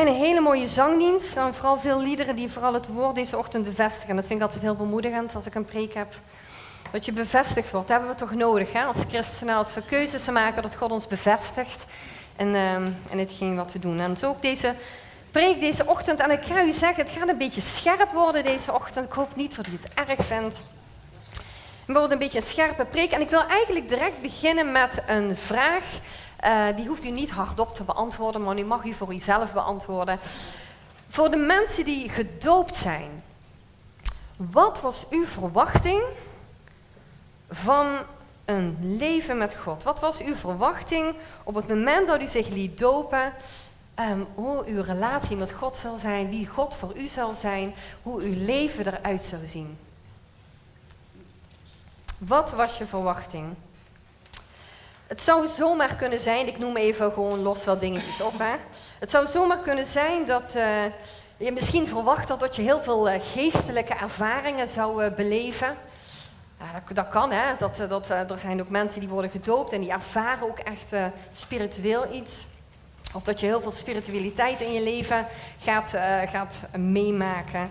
een hele mooie zangdienst. En vooral veel liederen die vooral het woord deze ochtend bevestigen. Dat vind ik altijd heel bemoedigend als ik een preek heb. Dat je bevestigd wordt. Dat hebben we toch nodig hè? als christenen, als we keuzes maken, dat God ons bevestigt in, uh, in hetgeen wat we doen. En zo ook deze preek deze ochtend. En ik ga u zeggen, het gaat een beetje scherp worden deze ochtend. Ik hoop niet dat u het erg vindt. Het wordt een beetje een scherpe preek. En ik wil eigenlijk direct beginnen met een vraag. Uh, die hoeft u niet hardop te beantwoorden, maar nu mag u voor uzelf beantwoorden. Voor de mensen die gedoopt zijn, wat was uw verwachting van een leven met God? Wat was uw verwachting op het moment dat u zich liet dopen? Um, hoe uw relatie met God zal zijn, wie God voor u zal zijn, hoe uw leven eruit zou zien. Wat was je verwachting? Het zou zomaar kunnen zijn, ik noem even gewoon los wel dingetjes op. Hè. Het zou zomaar kunnen zijn dat uh, je misschien verwacht had dat je heel veel uh, geestelijke ervaringen zou uh, beleven. Ja, dat, dat, kan, hè. Dat, dat, er zijn ook mensen die worden gedoopt en die ervaren ook echt spiritueel iets. Of dat je heel veel spiritualiteit in je leven gaat, gaat meemaken.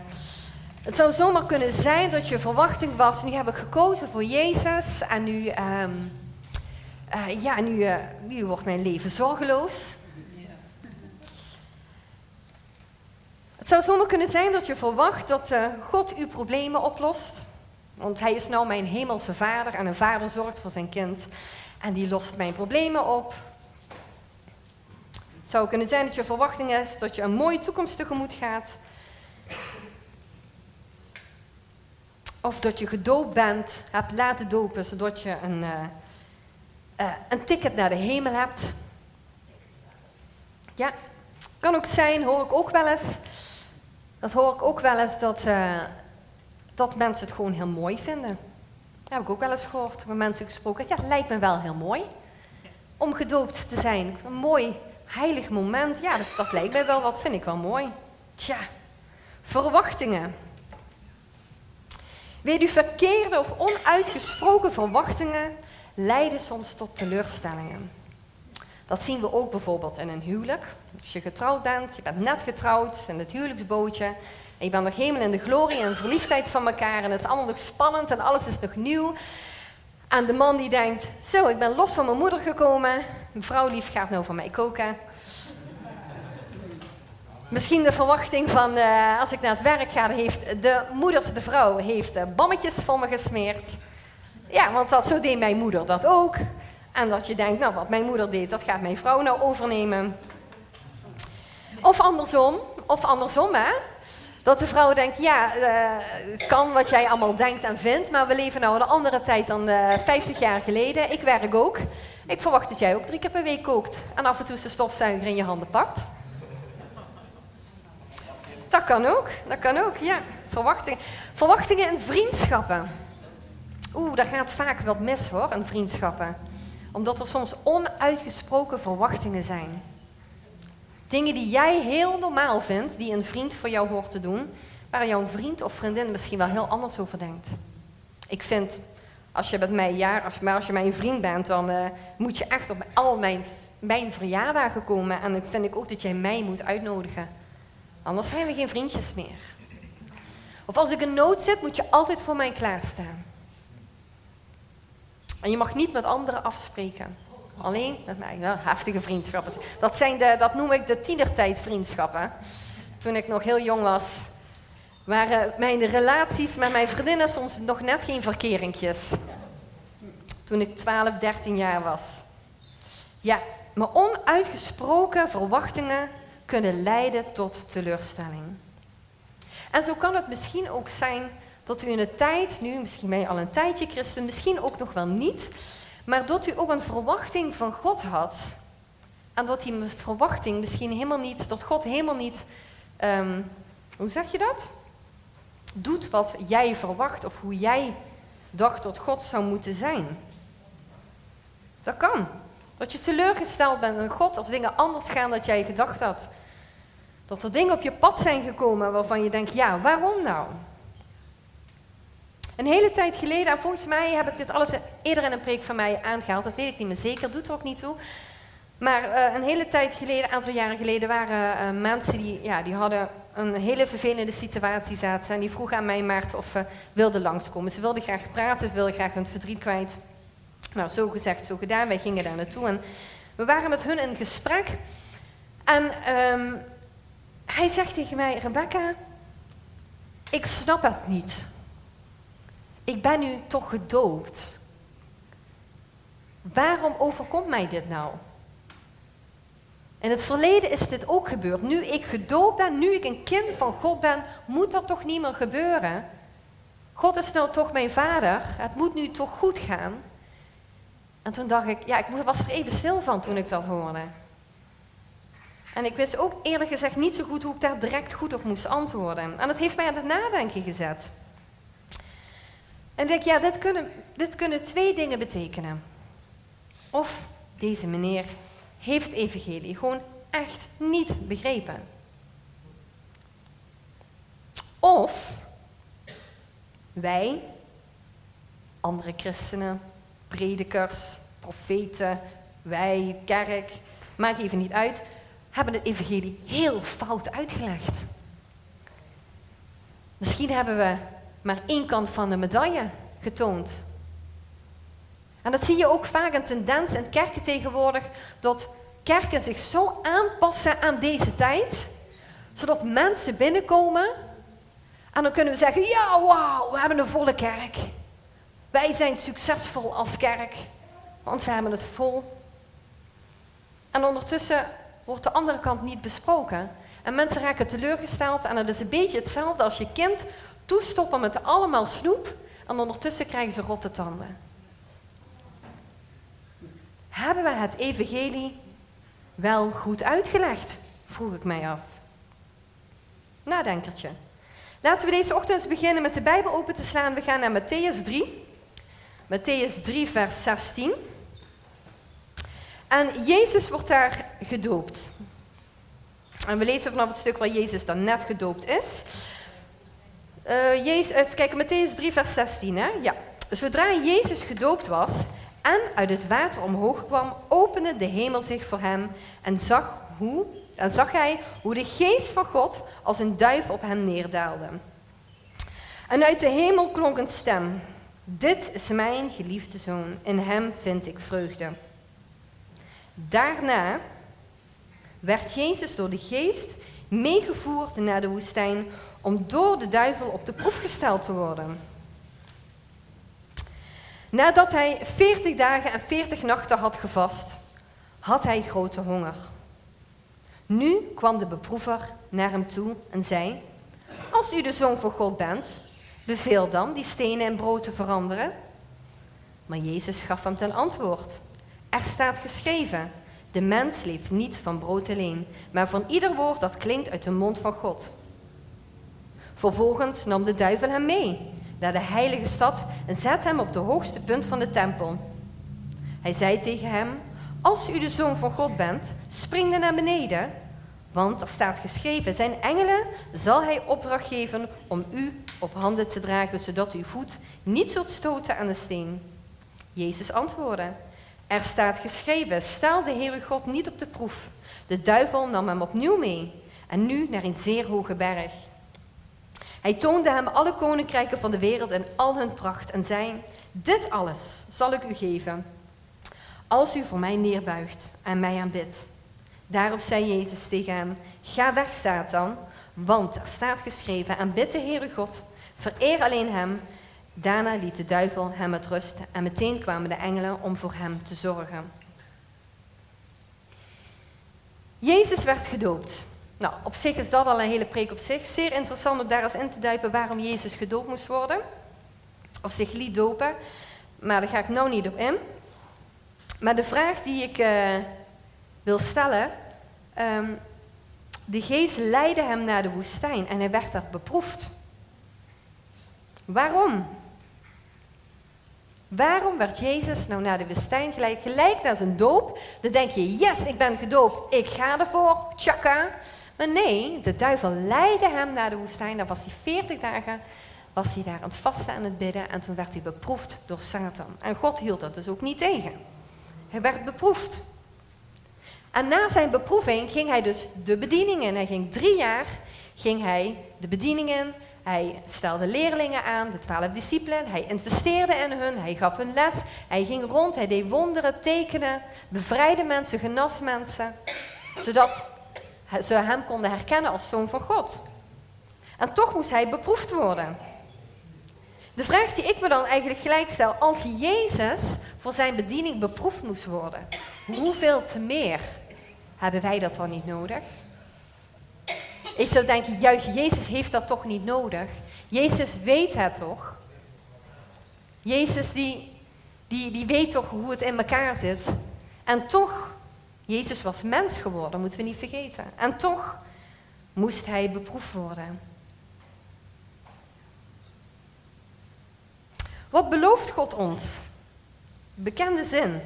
Het zou zomaar kunnen zijn dat je verwachting was, nu heb ik gekozen voor Jezus en nu... Um, uh, ja, nu, uh, nu wordt mijn leven zorgeloos. Het zou zomaar kunnen zijn dat je verwacht dat uh, God uw problemen oplost. Want hij is nou mijn hemelse vader en een vader zorgt voor zijn kind. En die lost mijn problemen op. Het zou kunnen zijn dat je verwachting is dat je een mooie toekomst tegemoet gaat. Of dat je gedoopt bent, hebt laten dopen, zodat je een een ticket naar de hemel hebt. Ja, kan ook zijn, hoor ik ook wel eens. Dat hoor ik ook wel eens dat, uh, dat mensen het gewoon heel mooi vinden. Heb ik ook wel eens gehoord, met mensen gesproken. Ja, lijkt me wel heel mooi om gedoopt te zijn. Een mooi, heilig moment. Ja, dat, dat lijkt mij wel wat, vind ik wel mooi. Tja, verwachtingen. Weet u, verkeerde of onuitgesproken verwachtingen leiden soms tot teleurstellingen. Dat zien we ook bijvoorbeeld in een huwelijk. Als je getrouwd bent, je bent net getrouwd in het huwelijksbootje. En je bent nog helemaal in de glorie en verliefdheid van elkaar. En het is allemaal nog spannend en alles is nog nieuw. En de man die denkt, zo, ik ben los van mijn moeder gekomen. Mevrouw lief gaat nou voor mij koken. Misschien de verwachting van, uh, als ik naar het werk ga, heeft de moeder, de vrouw, heeft uh, bammetjes voor me gesmeerd. Ja, want dat, zo deed mijn moeder dat ook. En dat je denkt, nou wat mijn moeder deed, dat gaat mijn vrouw nou overnemen. Of andersom, of andersom hè. Dat de vrouw denkt, ja, uh, kan wat jij allemaal denkt en vindt, maar we leven nou een andere tijd dan uh, 50 jaar geleden. Ik werk ook. Ik verwacht dat jij ook drie keer per week kookt en af en toe de stofzuiger in je handen pakt. Dat kan ook, dat kan ook, ja. Verwachtingen. Verwachtingen in vriendschappen. Oeh, daar gaat vaak wat mis hoor, in vriendschappen. Omdat er soms onuitgesproken verwachtingen zijn. Dingen die jij heel normaal vindt, die een vriend voor jou hoort te doen, waar jouw vriend of vriendin misschien wel heel anders over denkt. Ik vind, als je met mij, ja, als, maar als je mijn vriend bent, dan uh, moet je echt op al mijn, mijn verjaardagen komen. En ik vind ik ook dat jij mij moet uitnodigen. Anders zijn we geen vriendjes meer. Of als ik in nood zit, moet je altijd voor mij klaarstaan. En je mag niet met anderen afspreken. Alleen met mij. Heftige vriendschappen. Dat, zijn de, dat noem ik de tienertijd vriendschappen. Toen ik nog heel jong was, waren mijn relaties met mijn vriendinnen soms nog net geen verkeringjes. Toen ik 12, 13 jaar was. Ja, maar onuitgesproken verwachtingen kunnen leiden tot teleurstelling. En zo kan het misschien ook zijn dat u in de tijd, nu misschien ben je al een tijdje christen, misschien ook nog wel niet, maar dat u ook een verwachting van God had. En dat die verwachting misschien helemaal niet, dat God helemaal niet, um, hoe zeg je dat? Doet wat jij verwacht of hoe jij dacht dat God zou moeten zijn. Dat kan. Dat je teleurgesteld bent in God als dingen anders gaan dan jij gedacht had. Dat er dingen op je pad zijn gekomen waarvan je denkt, ja, waarom nou? Een hele tijd geleden, en volgens mij heb ik dit alles eerder in een preek van mij aangehaald, dat weet ik niet meer zeker, doet er ook niet toe. Maar uh, een hele tijd geleden, een aantal jaren geleden, waren uh, mensen die, ja, die hadden een hele vervelende situatie zaten. En die vroegen aan mij, Maarten, of ze wilden langskomen. Ze wilden graag praten, ze wilden graag hun verdriet kwijt. Nou, zo gezegd, zo gedaan. Wij gingen daar naartoe en we waren met hun in gesprek. En um, hij zegt tegen mij, Rebecca, ik snap het niet. Ik ben nu toch gedoopt. Waarom overkomt mij dit nou? In het verleden is dit ook gebeurd. Nu ik gedoopt ben, nu ik een kind van God ben, moet dat toch niet meer gebeuren? God is nou toch mijn vader. Het moet nu toch goed gaan. En toen dacht ik, ja, ik was er even stil van toen ik dat hoorde. En ik wist ook eerlijk gezegd niet zo goed hoe ik daar direct goed op moest antwoorden. En dat heeft mij aan het nadenken gezet. En denk, ja, dit kunnen, kunnen twee dingen betekenen. Of deze meneer heeft evangelie gewoon echt niet begrepen. Of wij, andere christenen, predikers, profeten, wij, kerk, maakt even niet uit, hebben het evangelie heel fout uitgelegd. Misschien hebben we maar één kant van de medaille getoond. En dat zie je ook vaak een tendens in kerken tegenwoordig, dat kerken zich zo aanpassen aan deze tijd, zodat mensen binnenkomen en dan kunnen we zeggen, ja wauw, we hebben een volle kerk. Wij zijn succesvol als kerk, want we hebben het vol. En ondertussen wordt de andere kant niet besproken. En mensen raken teleurgesteld en dat is een beetje hetzelfde als je kind toestoppen met allemaal snoep en ondertussen krijgen ze rotte tanden. Hebben we het evangelie wel goed uitgelegd? Vroeg ik mij af. Nadenkertje. Laten we deze ochtend beginnen met de Bijbel open te slaan. We gaan naar Matthäus 3. Matthäus 3, vers 16. En Jezus wordt daar gedoopt. En we lezen vanaf het stuk waar Jezus dan net gedoopt is. Uh, Jezus, even kijken, Matthäus 3, vers 16. Hè? Ja. Zodra Jezus gedoopt was en uit het water omhoog kwam, opende de hemel zich voor hem en zag, hoe, en zag hij hoe de geest van God als een duif op hem neerdaalde. En uit de hemel klonk een stem. Dit is mijn geliefde zoon, in hem vind ik vreugde. Daarna werd Jezus door de geest meegevoerd naar de woestijn om door de duivel op de proef gesteld te worden. Nadat hij 40 dagen en 40 nachten had gevast, had hij grote honger. Nu kwam de beproever naar hem toe en zei: Als u de zoon van God bent, beveel dan die stenen in brood te veranderen. Maar Jezus gaf hem ten antwoord: Er staat geschreven: De mens leeft niet van brood alleen, maar van ieder woord dat klinkt uit de mond van God. Vervolgens nam de duivel hem mee naar de heilige stad en zette hem op de hoogste punt van de tempel. Hij zei tegen hem: Als u de zoon van God bent, spring dan naar beneden, want er staat geschreven: Zijn engelen zal hij opdracht geven om u op handen te dragen, zodat uw voet niet zult stoten aan de steen. Jezus antwoordde: Er staat geschreven: Stel de Heere God niet op de proef. De duivel nam hem opnieuw mee en nu naar een zeer hoge berg. Hij toonde hem alle koninkrijken van de wereld en al hun pracht en zei: Dit alles zal ik u geven, als u voor mij neerbuigt en mij aanbidt. Daarop zei Jezus tegen hem: Ga weg, Satan, want er staat geschreven: Aanbid de Heere God, vereer alleen hem. Daarna liet de duivel hem met rust en meteen kwamen de engelen om voor hem te zorgen. Jezus werd gedoopt. Nou, op zich is dat al een hele preek op zich. Zeer interessant om daar eens in te duiken waarom Jezus gedoopt moest worden. Of zich liet dopen. Maar daar ga ik nou niet op in. Maar de vraag die ik uh, wil stellen. Um, de geest leidde hem naar de woestijn en hij werd daar beproefd. Waarom? Waarom werd Jezus nou naar de woestijn geleid? Gelijk naar zijn doop. Dan denk je, yes, ik ben gedoopt, ik ga ervoor, tjaka. Maar nee, de duivel leidde hem naar de woestijn. Daar was hij 40 dagen, was hij daar aan het vasten en het bidden. En toen werd hij beproefd door Satan. En God hield dat dus ook niet tegen. Hij werd beproefd. En na zijn beproeving ging hij dus de bediening in. Hij ging drie jaar ging hij de bediening in. Hij stelde leerlingen aan, de twaalf discipelen. Hij investeerde in hun, hij gaf hun les. Hij ging rond, hij deed wonderen, tekenen, bevrijdde mensen, genas mensen. Zodat ze hem konden herkennen als zoon van God. En toch moest hij beproefd worden. De vraag die ik me dan eigenlijk gelijk stel, als Jezus voor zijn bediening beproefd moest worden, hoeveel te meer hebben wij dat dan niet nodig? Ik zou denken, juist Jezus heeft dat toch niet nodig. Jezus weet het toch? Jezus die, die, die weet toch hoe het in elkaar zit. En toch, Jezus was mens geworden, moeten we niet vergeten. En toch moest hij beproefd worden. Wat belooft God ons? Bekende zin.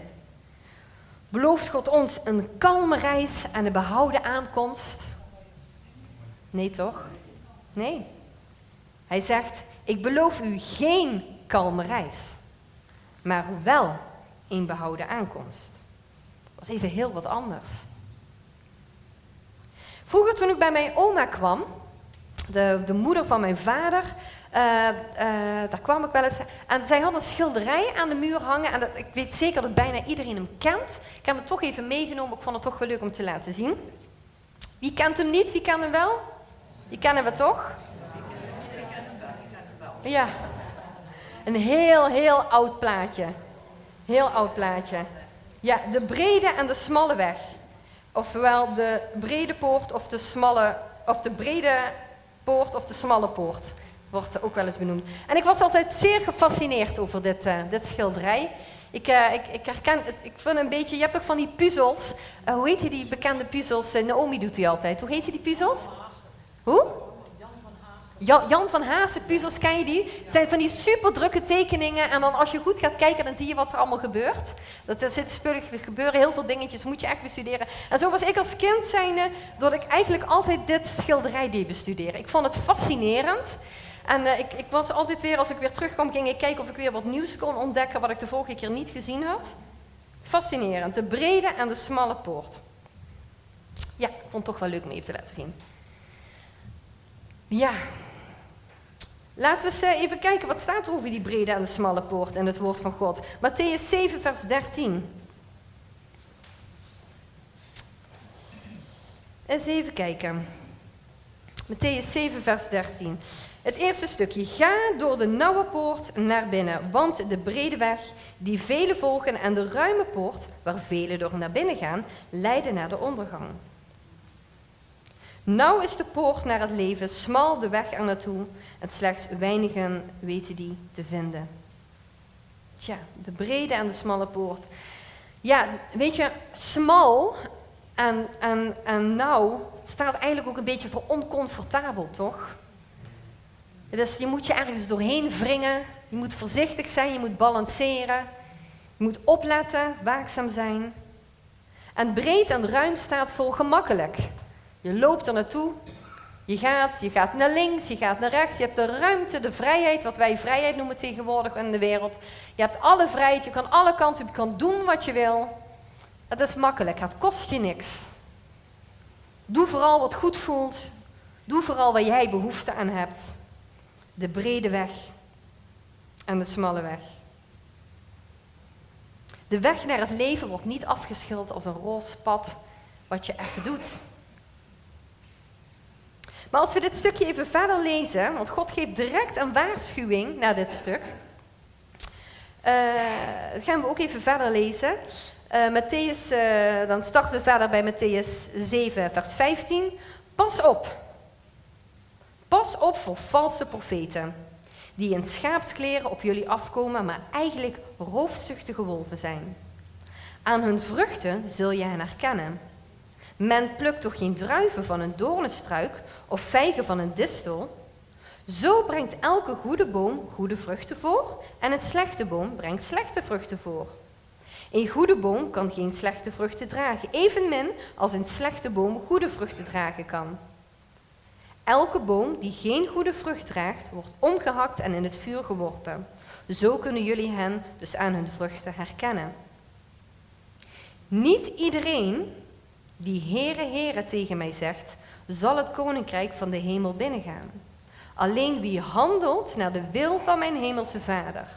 Belooft God ons een kalme reis en een behouden aankomst? Nee toch? Nee. Hij zegt, ik beloof u geen kalme reis, maar wel een behouden aankomst. Was even heel wat anders. Vroeger toen ik bij mijn oma kwam, de, de moeder van mijn vader, uh, daar kwam ik wel eens. En zij had een schilderij aan de muur hangen. En dat, ik weet zeker dat bijna iedereen hem kent. Ik heb hem toch even meegenomen. Ik vond het toch wel leuk om te laten zien. Wie kent hem niet? Wie kent hem wel? Die kennen we toch? Ja. Een heel, heel oud plaatje. Heel oud plaatje. Ja, de brede en de smalle weg. Ofwel de brede poort of de smalle, of de brede poort of de smalle poort. Wordt ook wel eens benoemd. En ik was altijd zeer gefascineerd over dit, uh, dit schilderij. Ik, uh, ik, ik, herken het, ik vind een beetje, je hebt toch van die puzzels. Uh, hoe heet die bekende puzzels? Naomi doet die altijd. Hoe heet die puzzels? Hoe? Jan, van Haase puzzels, ken je die? Het zijn van die super drukke tekeningen en dan als je goed gaat kijken, dan zie je wat er allemaal gebeurt. Dat, er zit spullig, gebeuren heel veel dingetjes, moet je echt bestuderen. En zo was ik als kind zijnde, dat ik eigenlijk altijd dit schilderij deed bestuderen. Ik vond het fascinerend. En uh, ik, ik, was altijd weer, als ik weer terugkwam, ging ik kijken of ik weer wat nieuws kon ontdekken wat ik de vorige keer niet gezien had. Fascinerend, de brede en de smalle poort. Ja, ik vond het toch wel leuk om even te laten zien. Ja. Laten we eens eh, even kijken, wat staat er over die brede en de smalle poort in het woord van God? Matthäus 7, vers 13. Eens even kijken. Matthäus 7, vers 13. Het eerste stukje. Ga door de nauwe poort naar binnen, want de brede weg die velen volgen en de ruime poort, waar velen door naar binnen gaan, leiden naar de ondergang. Nauw is de poort naar het leven, smal de weg er naartoe en slechts weinigen weten die te vinden. Tja, de brede en de smalle poort. Ja, weet je, smal en, en, en nauw staat eigenlijk ook een beetje voor oncomfortabel, toch? Dus je moet je ergens doorheen wringen, je moet voorzichtig zijn, je moet balanceren, je moet opletten, waakzaam zijn. En breed en ruim staat voor gemakkelijk. Je loopt er naartoe. Je gaat, je gaat naar links, je gaat naar rechts. Je hebt de ruimte, de vrijheid, wat wij vrijheid noemen tegenwoordig in de wereld. Je hebt alle vrijheid, je kan alle kanten, je kan doen wat je wil. Het is makkelijk, het kost je niks. Doe vooral wat goed voelt. Doe vooral waar jij behoefte aan hebt. De brede weg en de smalle weg. De weg naar het leven wordt niet afgeschilderd als een roze pad wat je even doet. Maar als we dit stukje even verder lezen, want God geeft direct een waarschuwing naar dit stuk. Uh, gaan we ook even verder lezen. Uh, dan starten we verder bij Matthäus 7, vers 15. Pas op. Pas op voor valse profeten, die in schaapskleren op jullie afkomen, maar eigenlijk roofzuchtige wolven zijn. Aan hun vruchten zul je hen herkennen. Men plukt toch geen druiven van een doornenstruik of vijgen van een distel? Zo brengt elke goede boom goede vruchten voor en een slechte boom brengt slechte vruchten voor. Een goede boom kan geen slechte vruchten dragen, evenmin als een slechte boom goede vruchten dragen kan. Elke boom die geen goede vrucht draagt, wordt omgehakt en in het vuur geworpen. Zo kunnen jullie hen dus aan hun vruchten herkennen. Niet iedereen Wie Heere, Heere tegen mij zegt, zal het koninkrijk van de hemel binnengaan. Alleen wie handelt naar de wil van mijn hemelse Vader.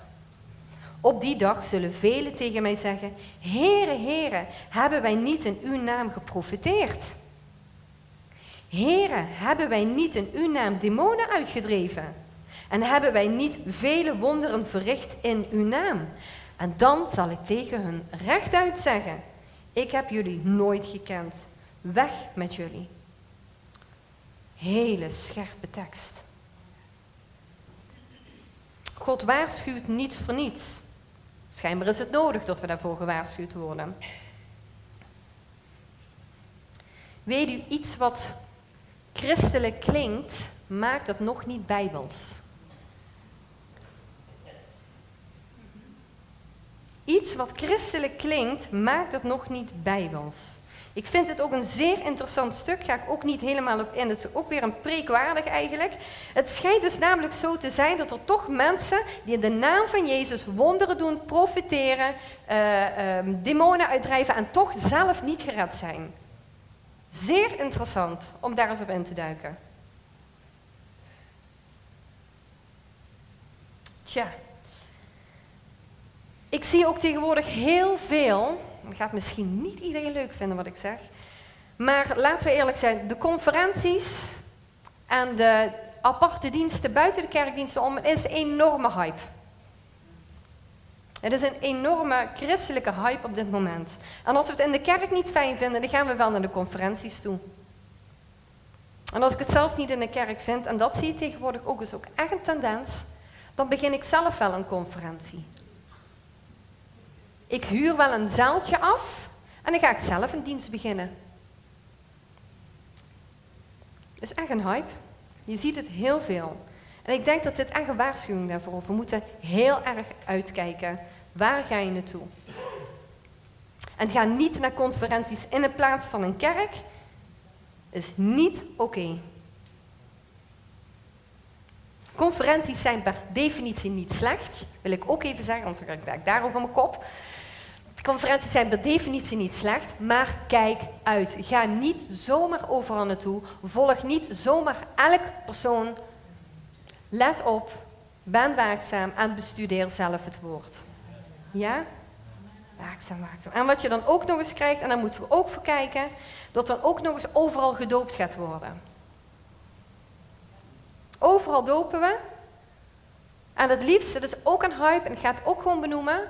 Op die dag zullen velen tegen mij zeggen: Heere, Heere, hebben wij niet in uw naam geprofiteerd? Heere, hebben wij niet in uw naam demonen uitgedreven? En hebben wij niet vele wonderen verricht in uw naam? En dan zal ik tegen hun rechtuit zeggen: Ik heb jullie nooit gekend. Weg met jullie. Hele scherpe tekst. God waarschuwt niet voor niets. Schijnbaar is het nodig dat we daarvoor gewaarschuwd worden. Weet u, iets wat christelijk klinkt, maakt het nog niet bijbels. Iets wat christelijk klinkt, maakt het nog niet bijbels. Ik vind het ook een zeer interessant stuk, ga ik ook niet helemaal op in. Het is ook weer een preekwaardig eigenlijk. Het schijnt dus namelijk zo te zijn dat er toch mensen die in de naam van Jezus wonderen doen, profiteren, uh, demonen uitdrijven en toch zelf niet gered zijn. Zeer interessant om daar eens op in te duiken. Tja, ik zie ook tegenwoordig heel veel dat gaat misschien niet iedereen leuk vinden wat ik zeg. Maar laten we eerlijk zijn, de conferenties en de aparte diensten buiten de kerkdiensten om is een enorme hype. Het is een enorme christelijke hype op dit moment. En als we het in de kerk niet fijn vinden, dan gaan we wel naar de conferenties toe. En als ik het zelf niet in de kerk vind, en dat zie je tegenwoordig ook, is ook echt een tendens, dan begin ik zelf wel een conferentie. Ik huur wel een zaaltje af en dan ga ik zelf een dienst beginnen. Dat is echt een hype. Je ziet het heel veel. En ik denk dat dit echt een waarschuwing daarvoor is. We moeten heel erg uitkijken. Waar ga je naartoe? En ga niet naar conferenties in de plaats van een kerk. is niet oké. Conferenties zijn per definitie niet slecht. Wil ik ook even zeggen, anders krijg ik daarover mijn kop. Conferenties zijn per definitie niet slecht, maar kijk uit. Ga niet zomaar overal naartoe. Volg niet zomaar elk persoon. Let op, ben waakzaam en bestudeer zelf het woord. Ja? Waakzaam, waakzaam. En wat je dan ook nog eens krijgt, en daar moeten we ook voor kijken, dat dan ook nog eens overal gedoopt gaat worden. Overal dopen we. En het liefst, dat is ook een hype, en ik ga het ook gewoon benoemen,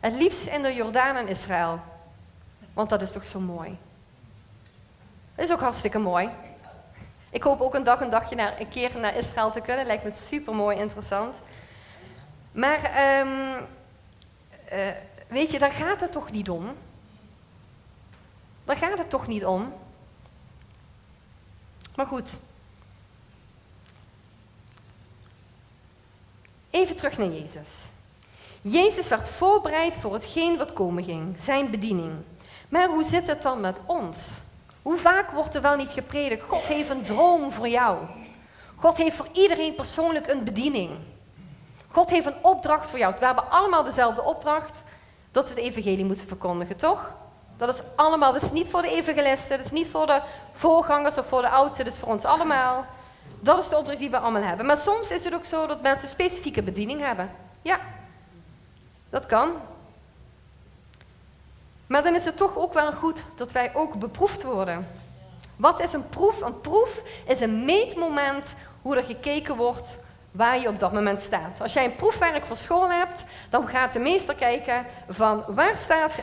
het liefst in de Jordaan en Israël. Want dat is toch zo mooi. Dat is ook hartstikke mooi. Ik hoop ook een dag een dagje naar, een keer naar Israël te kunnen. Lijkt me super mooi interessant. Maar um, uh, weet je, daar gaat het toch niet om. Daar gaat het toch niet om. Maar goed. Even terug naar Jezus. Jezus werd voorbereid voor hetgeen wat komen ging, zijn bediening. Maar hoe zit het dan met ons? Hoe vaak wordt er wel niet gepredikt? God heeft een droom voor jou. God heeft voor iedereen persoonlijk een bediening. God heeft een opdracht voor jou. We hebben allemaal dezelfde opdracht dat we het evangelie moeten verkondigen, toch? Dat is allemaal, dat is niet voor de evangelisten, dat is niet voor de voorgangers of voor de oudsten, dat is voor ons allemaal. Dat is de opdracht die we allemaal hebben. Maar soms is het ook zo dat mensen specifieke bediening hebben. Ja, dat kan. Maar dan is het toch ook wel goed dat wij ook beproefd worden. Wat is een proef? Een proef is een meetmoment hoe er gekeken wordt waar je op dat moment staat. Als jij een proefwerk voor school hebt, dan gaat de meester kijken van waar,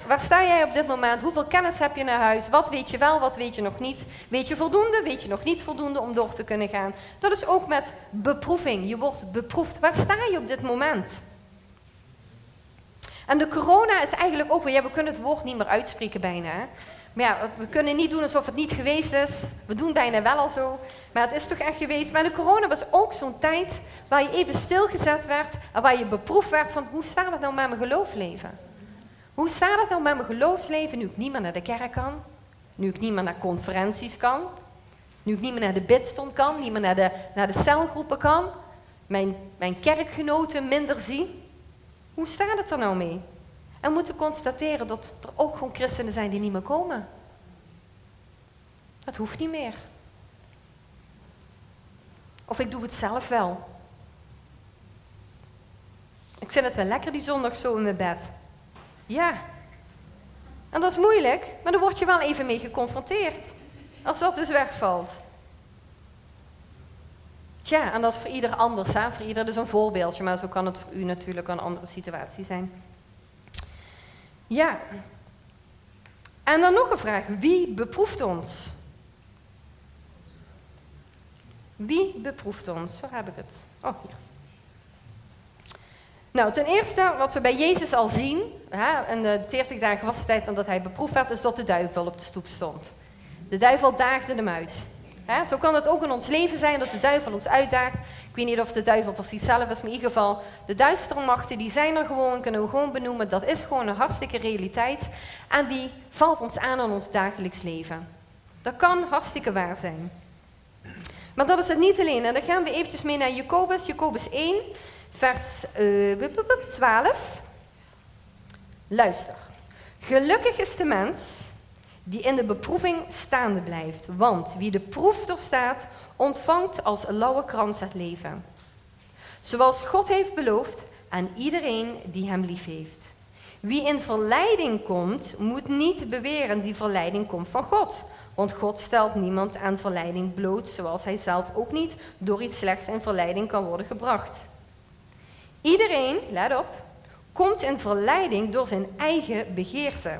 waar sta jij op dit moment, hoeveel kennis heb je naar huis, wat weet je wel, wat weet je nog niet. Weet je voldoende, weet je nog niet voldoende om door te kunnen gaan. Dat is ook met beproeving. Je wordt beproefd. Waar sta je op dit moment? En de corona is eigenlijk ook weer, ja, we kunnen het woord niet meer uitspreken bijna. Maar ja, we kunnen niet doen alsof het niet geweest is. We doen bijna wel al zo. Maar het is toch echt geweest. Maar de corona was ook zo'n tijd waar je even stilgezet werd en waar je beproefd werd van hoe staat het nou met mijn geloofsleven? Hoe staat het nou met mijn geloofsleven nu ik niet meer naar de kerk kan? Nu ik niet meer naar conferenties kan? Nu ik niet meer naar de bidstond kan? Niet meer naar de, naar de celgroepen kan? Mijn, mijn kerkgenoten minder zie? Hoe staat het er nou mee? En we moeten constateren dat er ook gewoon christenen zijn die niet meer komen. Dat hoeft niet meer. Of ik doe het zelf wel. Ik vind het wel lekker die zondag zo in mijn bed. Ja. En dat is moeilijk, maar daar word je wel even mee geconfronteerd. Als dat dus wegvalt. Tja, en dat is voor ieder anders, hè? voor ieder dus een voorbeeldje, maar zo kan het voor u natuurlijk een andere situatie zijn. Ja. En dan nog een vraag, wie beproeft ons? Wie beproeft ons? Waar heb ik het? Oh, hier. Nou, ten eerste, wat we bij Jezus al zien, hè, in de 40 dagen was de tijd nadat hij beproefd werd, is dat de duivel op de stoep stond. De duivel daagde hem uit. Zo kan het ook in ons leven zijn dat de duivel ons uitdaagt. Ik weet niet of de duivel precies zelf is, maar in ieder geval, de duistere machten, die zijn er gewoon, kunnen we gewoon benoemen. Dat is gewoon een hartstikke realiteit. En die valt ons aan in ons dagelijks leven. Dat kan hartstikke waar zijn. Maar dat is het niet alleen. En dan gaan we eventjes mee naar Jacobus, Jacobus 1, vers uh, 12. Luister. Gelukkig is de mens die in de beproeving staande blijft. Want wie de proef doorstaat, ontvangt als lauwe krans het leven. Zoals God heeft beloofd aan iedereen die hem lief heeft. Wie in verleiding komt, moet niet beweren die verleiding komt van God. Want God stelt niemand aan verleiding bloot, zoals hij zelf ook niet door iets slechts in verleiding kan worden gebracht. Iedereen, let op, komt in verleiding door zijn eigen begeerte,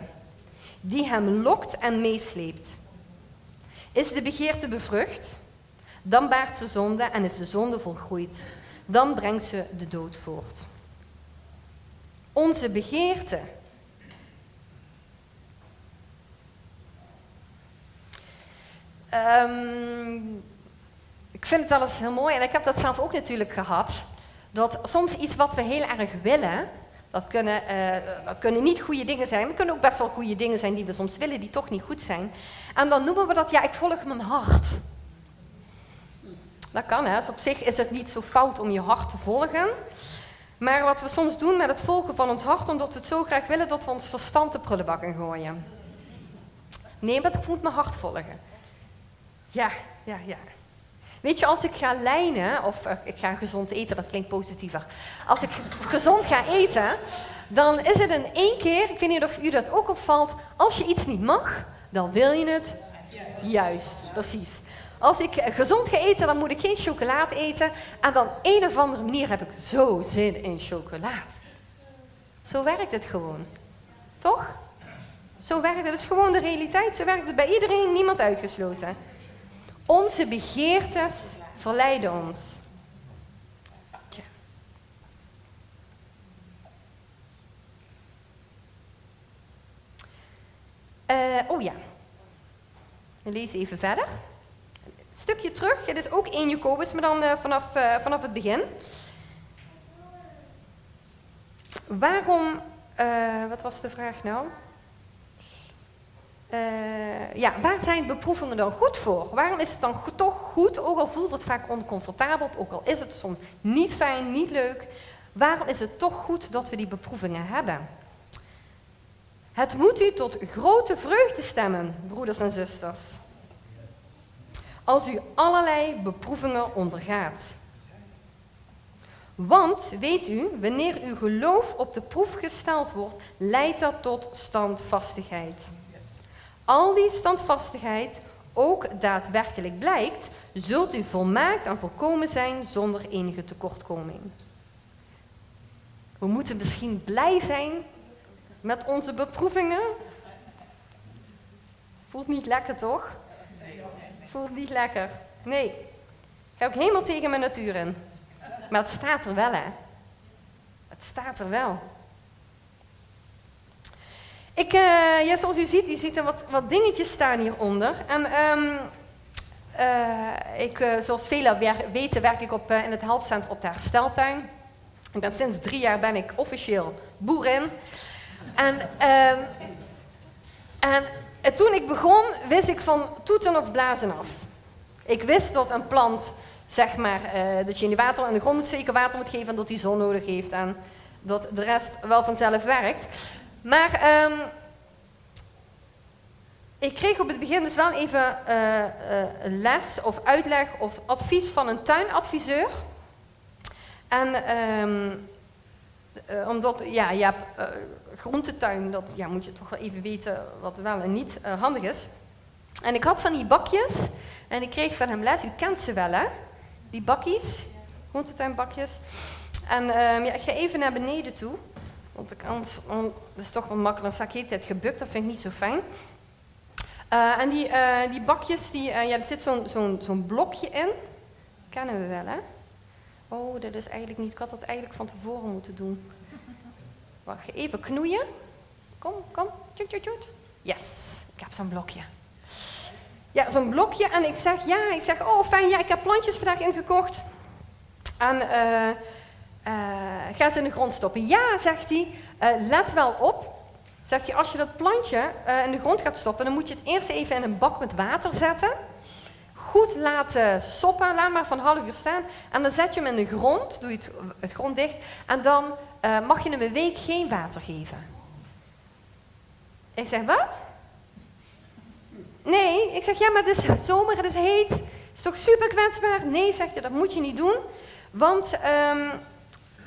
die hem lokt en meesleept. Is de begeerte bevrucht, dan baart ze zonde en is de zonde volgroeid. Dan brengt ze de dood voort. Onze begeerte Um, ik vind het eens heel mooi, en ik heb dat zelf ook natuurlijk gehad, dat soms iets wat we heel erg willen, dat kunnen, uh, dat kunnen niet goede dingen zijn, het kunnen ook best wel goede dingen zijn die we soms willen, die toch niet goed zijn. En dan noemen we dat, ja, ik volg mijn hart. Dat kan, hè. Dus op zich is het niet zo fout om je hart te volgen. Maar wat we soms doen met het volgen van ons hart, omdat we het zo graag willen, dat we ons verstand de prullenbak in gooien. Nee, maar ik moet mijn hart volgen. Ja, ja, ja. Weet je, als ik ga lijnen, of uh, ik ga gezond eten, dat klinkt positiever. Als ik gezond ga eten, dan is het in één keer, ik weet niet of u dat ook opvalt, als je iets niet mag, dan wil je het juist. Precies. Als ik gezond ga eten, dan moet ik geen chocolade eten. En dan een of andere manier heb ik zo zin in chocolade. Zo werkt het gewoon. Toch? Zo werkt het. Het is gewoon de realiteit. Zo werkt het bij iedereen, niemand uitgesloten. Onze begeertes verleiden ons. Uh, oh ja. Lezen even verder. Een stukje terug. Het is ook 1 Jacobus, maar dan uh, vanaf, uh, vanaf het begin. Waarom, wat was de vraag nou? Uh, ja, waar zijn beproevingen dan goed voor? Waarom is het dan toch goed, ook al voelt het vaak oncomfortabel, ook al is het soms niet fijn, niet leuk, waarom is het toch goed dat we die beproevingen hebben? Het moet u tot grote vreugde stemmen, broeders en zusters, als u allerlei beproevingen ondergaat. Want, weet u, wanneer uw geloof op de proef gesteld wordt, leidt dat tot standvastigheid. Al die standvastigheid ook daadwerkelijk blijkt, zult u volmaakt en volkomen zijn zonder enige tekortkoming. We moeten misschien blij zijn met onze beproevingen. Voelt niet lekker, toch? Voelt niet lekker. Nee. Ga ook helemaal tegen mijn natuur in. Maar het staat er wel, hè? Het staat er wel. Ik, uh, ja, zoals u ziet, u ziet er wat, wat dingetjes staan hieronder. En um, uh, ik, uh, zoals velen weten, werk ik op, in het helpcentrum op de hersteltuin. Ik sinds drie jaar ben ik officieel boerin. En, ehm, en toen ik begon, wist ik van toeten of blazen af. Ik wist dat een plant, zeg maar, dat je in de water en de grond zeker water moet geven en dat die zon nodig heeft en dat de rest wel vanzelf werkt. Maar um, ik kreeg op het begin dus wel even uh, les of uitleg of advies van een tuinadviseur. En um, uh, omdat, ja, je hebt groentetuin, dat ja, moet je toch wel even weten wat wel en niet handig is. En ik had van die bakjes en ik kreeg van hem les, u kent ze wel hè, die bakjes, groentetuinbakjes. En um, ja, ik ga even naar beneden toe, want ik, anders, dat is toch wel makkelijk, dan sta ik de tijd gebukt, dat vind ik niet zo fijn. Uh, en die, uh, die bakjes, die, uh, ja, er zit zo'n blokje in. Kennen we wel, hè? Oh, dat is eigenlijk niet. Ik had dat eigenlijk van tevoren moeten doen. Wacht, even knoeien. Kom, kom. Yes, ik heb zo'n blokje. Ja, zo'n blokje. En ik zeg, ja, ik zeg, oh fijn, ja, ik heb plantjes vandaag ingekocht. En ga ze in de grond stoppen. Ja, zegt hij, let wel op. Zegt hij, als je dat plantje uh, in de grond gaat stoppen, dan moet je het eerst even in een bak met water zetten. Goed laten soppen, laat maar van half uur staan. En dan zet je hem in de grond, doe je het, het grond dicht. En dan mag je hem een week geen water geven. Ik zeg, wat? Nee, ik zeg, ja, maar het is zomer, het is heet. Het is toch super kwetsbaar? Nee, zegt hij, dat moet je niet doen. Want um,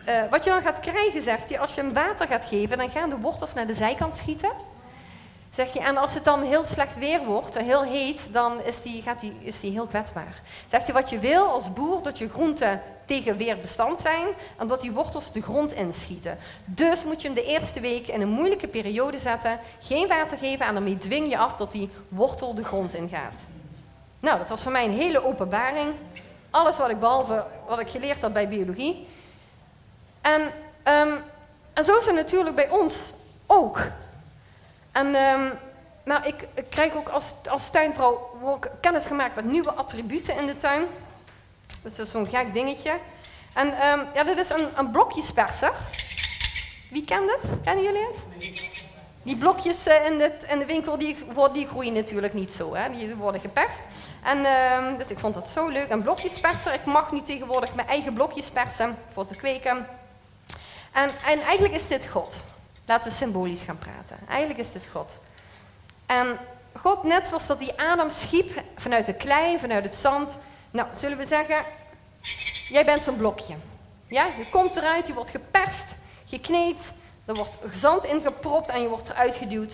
uh, wat je dan gaat krijgen, zegt hij, als je hem water gaat geven, dan gaan de wortels naar de zijkant schieten. Zegt hij, en als het dan heel slecht weer wordt, heel heet, dan is die, gaat die, is die heel kwetsbaar. Zegt hij, wat je wil als boer, dat je groenten tegen weer bestand zijn en dat die wortels de grond inschieten. Dus moet je hem de eerste week in een moeilijke periode zetten, geen water geven en daarmee dwing je af dat die wortel de grond ingaat. Nou, dat was voor mij een hele openbaring. Alles wat ik behalve wat ik geleerd had bij biologie. En, um, en zo is het natuurlijk bij ons ook. En um, nou, ik, ik, krijg ook als, als tuinvrouw kennis gemaakt met nieuwe attributen in de tuin. Dat is zo'n gek dingetje. En um, ja, dit is een, een blokjesperser. Wie kent het? Kennen jullie het? Die blokjes uh, in, in de winkel, die, die groeien natuurlijk niet zo. Hè? Die worden geperst. En, dus ik vond dat zo leuk. Een blokjesperser. Ik mag nu tegenwoordig mijn eigen blokjes persen voor te kweken. En, en eigenlijk is dit God. Laten we symbolisch gaan praten. Eigenlijk is dit God. En God, net zoals dat die Adam schiep vanuit de klei, vanuit het zand. Nou, zullen we zeggen, jij bent zo'n blokje. Ja, je komt eruit, je wordt geperst, gekneed, er wordt zand ingepropt en je wordt eruit geduwd.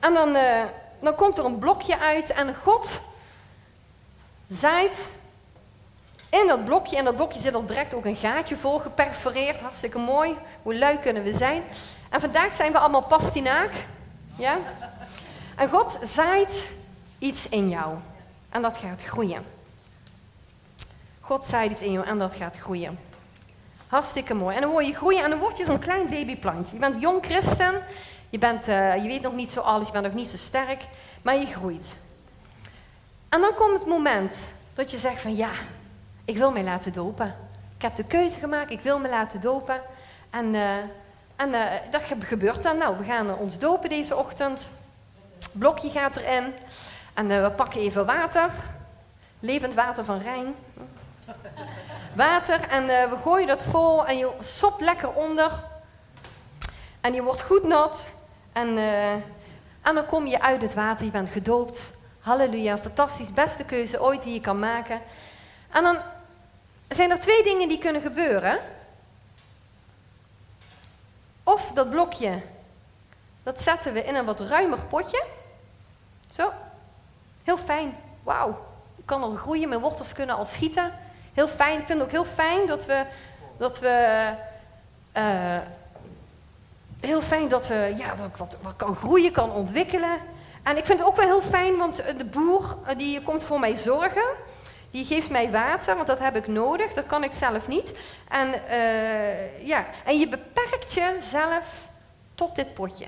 En dan, uh, dan komt er een blokje uit en God zaait in dat blokje, en dat blokje zit al direct ook een gaatje vol geperforeerd. Hartstikke mooi. Hoe lui kunnen we zijn? En vandaag zijn we allemaal pastinaak. Ja? En God zaait iets in jou. En dat gaat groeien. God zaait iets in jou en dat gaat groeien. Hartstikke mooi. En dan word je groeien en dan word je zo'n klein babyplantje. Je bent jong christen. Je, bent, uh, je weet nog niet zo alles, je bent nog niet zo sterk. Maar je groeit. En dan komt het moment dat je zegt van ja, ik wil mij laten dopen. Ik heb de keuze gemaakt, ik wil me laten dopen. En, uh, en uh, dat gebeurt dan. Nou, we gaan ons dopen deze ochtend. Blokje gaat erin. En uh, we pakken even water. Levend water van Rijn. Water. En we gooien dat vol en je sopt lekker onder. En je wordt goed nat. En, en dan kom je uit het water, je bent gedoopt. Halleluja, fantastisch, beste keuze ooit die je kan maken. En dan zijn er twee dingen die kunnen gebeuren. Of dat blokje, dat zetten we in een wat ruimer potje. Zo. Heel fijn. Wauw. Ik kan al groeien, mijn wortels kunnen al schieten. Heel fijn. Ik vind het ook heel fijn dat we. Dat we uh, heel fijn dat we ja, dat ik wat, wat kan groeien, kan ontwikkelen. En ik vind het ook wel heel fijn, want de boer die komt voor mij zorgen. Die geeft mij water, want dat heb ik nodig. Dat kan ik zelf niet. En, uh, ja. en je beperkt jezelf tot dit potje.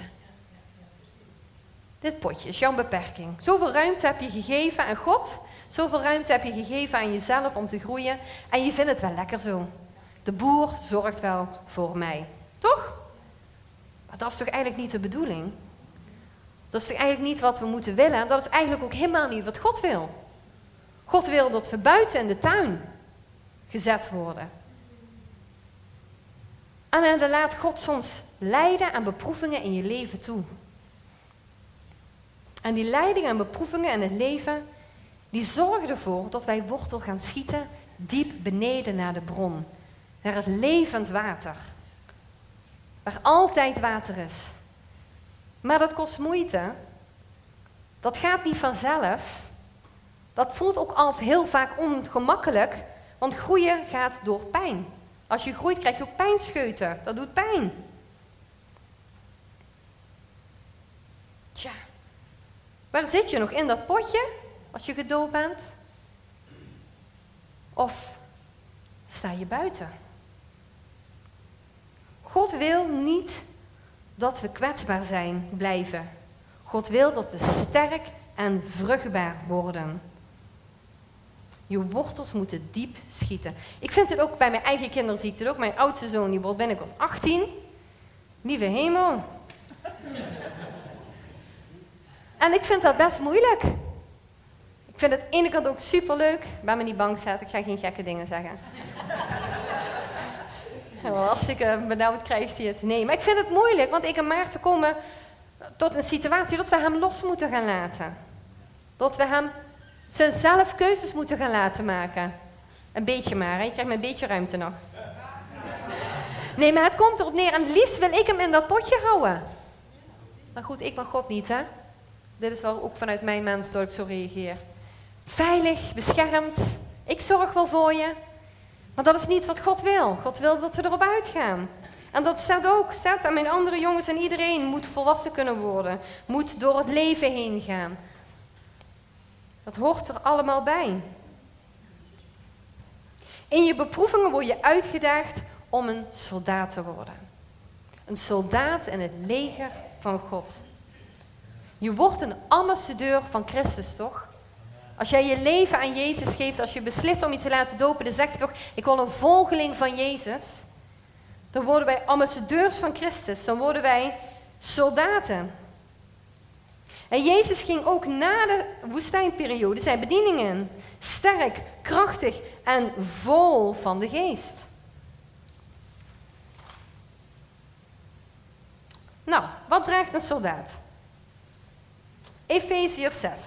Dit potje is jouw beperking. Zoveel ruimte heb je gegeven aan God. Zoveel ruimte heb je gegeven aan jezelf om te groeien. En je vindt het wel lekker zo. De boer zorgt wel voor mij. Toch? Maar dat is toch eigenlijk niet de bedoeling? Dat is toch eigenlijk niet wat we moeten willen? Dat is eigenlijk ook helemaal niet wat God wil. God wil dat we buiten in de tuin gezet worden. En dan laat God soms lijden aan beproevingen in je leven toe. En die leidingen en beproevingen in het leven, die zorgen ervoor dat wij wortel gaan schieten diep beneden naar de bron. Naar het levend water. Waar altijd water is. Maar dat kost moeite. Dat gaat niet vanzelf. Dat voelt ook altijd heel vaak ongemakkelijk, want groeien gaat door pijn. Als je groeit krijg je ook pijnscheuten. Dat doet pijn. Tja, waar zit je nog in dat potje als je gedoopt bent? Of sta je buiten? God wil niet dat we kwetsbaar zijn, blijven. God wil dat we sterk en vruchtbaar worden. Je wortels moeten diep schieten. Ik vind het ook bij mijn eigen kinderen, zie ik het ook. Mijn oudste zoon die wordt binnenkort 18. Lieve hemel. En ik vind dat best moeilijk. Ik vind het aan de ene kant ook superleuk. Bij me niet bang staat, ik ga geen gekke dingen zeggen. En hartstikke benauwd krijgt hij het. Nee, maar ik vind het moeilijk, want ik en Maarten komen tot een situatie dat we hem los moeten gaan laten. Dat we hem zijn zelf keuzes moeten gaan laten maken. Een beetje maar, hè? je krijgt me een beetje ruimte nog. Nee, maar het komt erop neer. En het liefst wil ik hem in dat potje houden. Maar goed, ik ben God niet, hè. Dit is wel ook vanuit mijn mens dat ik zo reageer. Veilig, beschermd. Ik zorg wel voor je. Maar dat is niet wat God wil. God wil dat we erop uitgaan. En dat staat ook, staat aan mijn andere jongens en iedereen moet volwassen kunnen worden. Moet door het leven heen gaan. Dat hoort er allemaal bij. In je beproevingen word je uitgedaagd om een soldaat te worden. Een soldaat in het leger van God. Je wordt een ambassadeur van Christus, toch? Als jij je leven aan Jezus geeft, als je beslist om je te laten dopen, dan zeg je toch, ik wil een volgeling van Jezus. Dan worden wij ambassadeurs van Christus, dan worden wij soldaten. En Jezus ging ook na de woestijnperiode zijn bedieningen sterk, krachtig en vol van de geest. Nou, wat draagt een soldaat? Efeziërs 6.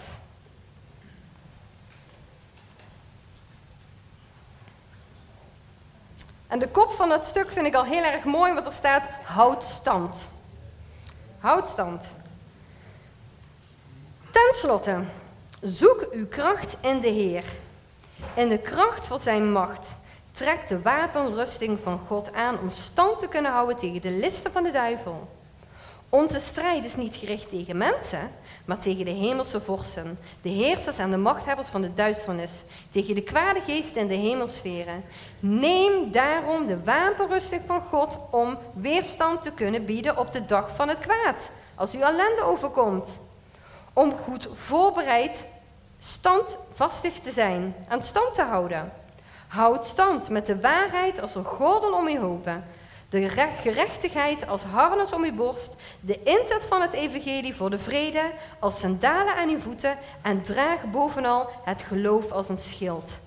En de kop van het stuk vind ik al heel erg mooi, want er staat houd stand. Houd stand. Ten slotte, zoek uw kracht in de Heer. In de kracht van zijn macht trek de wapenrusting van God aan om stand te kunnen houden tegen de listen van de duivel. Onze strijd is niet gericht tegen mensen, maar tegen de hemelse vorsten, de heersers en de machthebbers van de duisternis, tegen de kwade geesten in de hemelsferen. Neem daarom de wapenrusting van God om weerstand te kunnen bieden op de dag van het kwaad, als u ellende overkomt om goed voorbereid standvastig te zijn, aan stand te houden. Houd stand met de waarheid als een gordel om je hopen, de gerechtigheid als harnas om uw borst, de inzet van het evangelie voor de vrede als sandalen aan uw voeten en draag bovenal het geloof als een schild,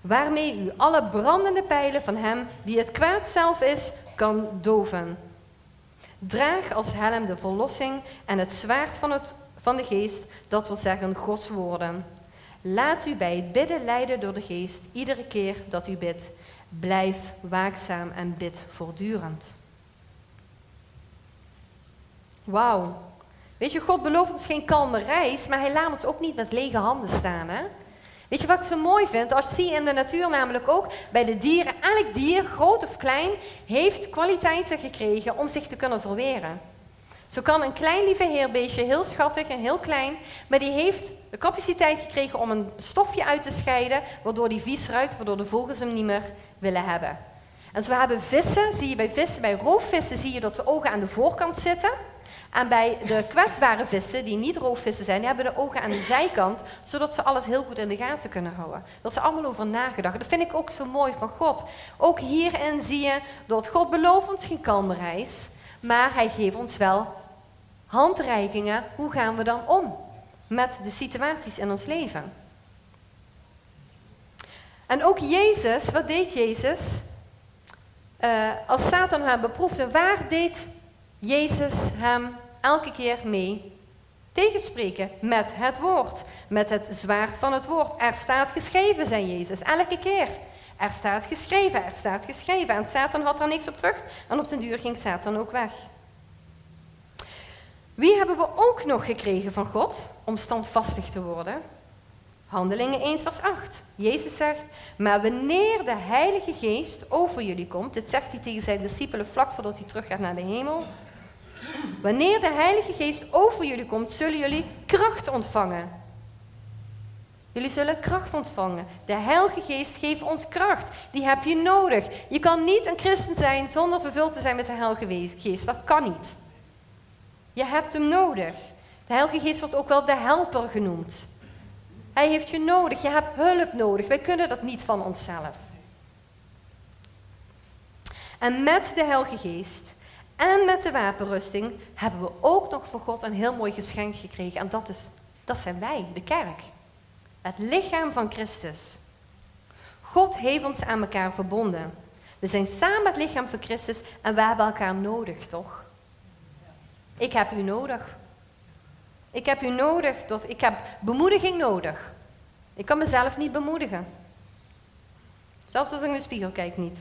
waarmee u alle brandende pijlen van hem die het kwaad zelf is, kan doven. Draag als helm de verlossing en het zwaard van het van de geest, dat wil zeggen Gods woorden. Laat u bij het bidden leiden door de geest, iedere keer dat u bidt. Blijf waakzaam en bid voortdurend. Wauw. Weet je, God belooft ons geen kalme reis, maar hij laat ons ook niet met lege handen staan. Hè? Weet je wat ik zo mooi vind? Als zie in de natuur namelijk ook, bij de dieren, elk dier, groot of klein, heeft kwaliteiten gekregen om zich te kunnen verweren. Zo kan een klein lieve heerbeestje, heel schattig en heel klein, maar die heeft de capaciteit gekregen om een stofje uit te scheiden, waardoor die vies ruikt, waardoor de vogels hem niet meer willen hebben. En zo hebben vissen, zie je bij vissen, bij roofvissen zie je dat de ogen aan de voorkant zitten. En bij de kwetsbare vissen, die niet roofvissen zijn, die hebben de ogen aan de zijkant, zodat ze alles heel goed in de gaten kunnen houden. Dat ze allemaal over nagedacht. Dat vind ik ook zo mooi van God. Ook hierin zie je dat God belooft ons geen kalme reis, maar hij geeft ons wel handreikingen. Hoe gaan we dan om met de situaties in ons leven? En ook Jezus, wat deed Jezus? Uh, als Satan hem beproefde, waar deed Jezus hem elke keer mee tegenspreken met het woord, met het zwaard van het woord. Er staat geschreven, zei Jezus, elke keer. Er staat geschreven, er staat geschreven. En Satan had er niks op terug en op den duur ging Satan ook weg. Wie hebben we ook nog gekregen van God om standvastig te worden? Handelingen 1 vers 8. Jezus zegt, maar wanneer de Heilige Geest over jullie komt, dit zegt hij tegen zijn discipelen vlak voordat hij terug gaat naar de hemel. Wanneer de Heilige Geest over jullie komt, zullen jullie kracht ontvangen. Jullie zullen kracht ontvangen. De Heilige Geest geeft ons kracht. Die heb je nodig. Je kan niet een christen zijn zonder vervuld te zijn met de Heilige Geest. Dat kan niet. Je hebt hem nodig. De Heilige Geest wordt ook wel de helper genoemd. Hij heeft je nodig. Je hebt hulp nodig. Wij kunnen dat niet van onszelf. En met de Heilige Geest en met de wapenrusting hebben we ook nog van God een heel mooi geschenk gekregen. En dat, is, dat zijn wij, de kerk. Het lichaam van Christus. God heeft ons aan elkaar verbonden. We zijn samen het lichaam van Christus en we hebben elkaar nodig, toch? Ik heb u nodig. Ik heb u nodig. Ik heb bemoediging nodig. Ik kan mezelf niet bemoedigen. Zelfs als ik in de spiegel kijk niet.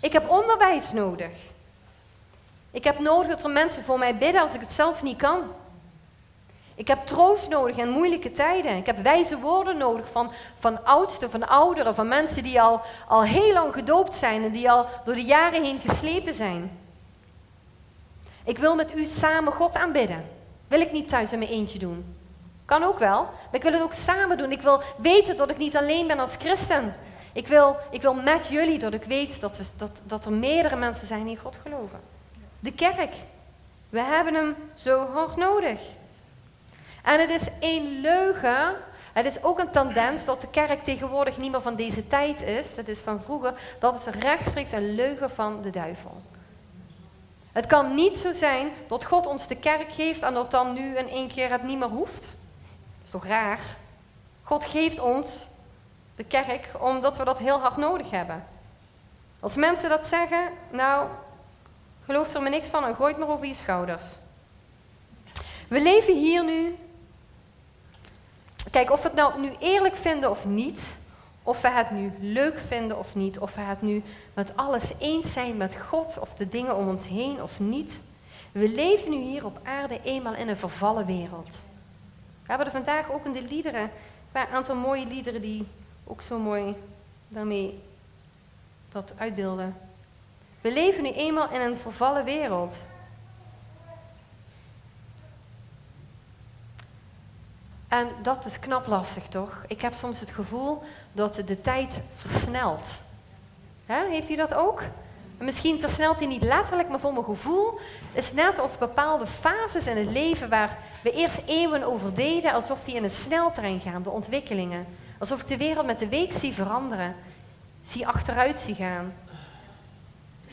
Ik heb onderwijs nodig. Ik heb nodig dat er mensen voor mij bidden als ik het zelf niet kan. Ik heb troost nodig in moeilijke tijden. Ik heb wijze woorden nodig van, van oudsten, van ouderen, van mensen die al, al heel lang gedoopt zijn en die al door de jaren heen geslepen zijn. Ik wil met u samen God aanbidden. Wil ik niet thuis in mijn eentje doen. Kan ook wel, maar ik wil het ook samen doen. Ik wil weten dat ik niet alleen ben als christen. Ik wil, ik wil met jullie dat ik weet dat, we, dat, dat er meerdere mensen zijn die God geloven. De kerk. We hebben hem zo hard nodig. En het is één leugen. Het is ook een tendens dat de kerk tegenwoordig niet meer van deze tijd is. Dat is van vroeger. Dat is rechtstreeks een leugen van de duivel. Het kan niet zo zijn dat God ons de kerk geeft en dat dan nu in één keer het niet meer hoeft. Dat is toch raar? God geeft ons de kerk omdat we dat heel hard nodig hebben. Als mensen dat zeggen, nou, geloof er me niks van en gooi het maar over je schouders. We leven hier nu. Kijk, of we het nou nu eerlijk vinden of niet, of we het nu leuk vinden of niet, of we het nu met alles eens zijn met God of de dingen om ons heen of niet. We leven nu hier op aarde eenmaal in een vervallen wereld. We hebben er vandaag ook in de liederen, een aantal mooie liederen die ook zo mooi daarmee dat uitbeelden. We leven nu eenmaal in een vervallen wereld. En dat is knap lastig, toch? Ik heb soms het gevoel dat de tijd versnelt. Heeft u dat ook? Misschien versnelt hij niet letterlijk, maar voor mijn gevoel is net of bepaalde fases in het leven waar we eerst eeuwen over deden, alsof die in een sneltrein gaan, de ontwikkelingen. Alsof ik de wereld met de week zie veranderen, zie achteruit zie gaan.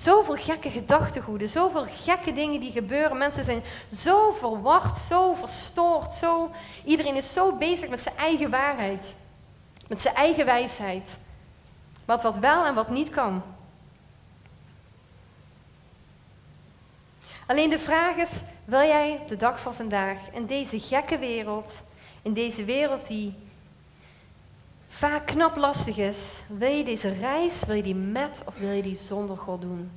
Zoveel gekke gedachtegoeden, zoveel gekke dingen die gebeuren. Mensen zijn zo verward, zo verstoord, zo... Iedereen is zo bezig met zijn eigen waarheid. Met zijn eigen wijsheid. Wat wat wel en wat niet kan. Alleen de vraag is, wil jij de dag van vandaag in deze gekke wereld, in deze wereld die vaak knap lastig is, wil je deze reis, wil je die met of wil je die zonder God doen?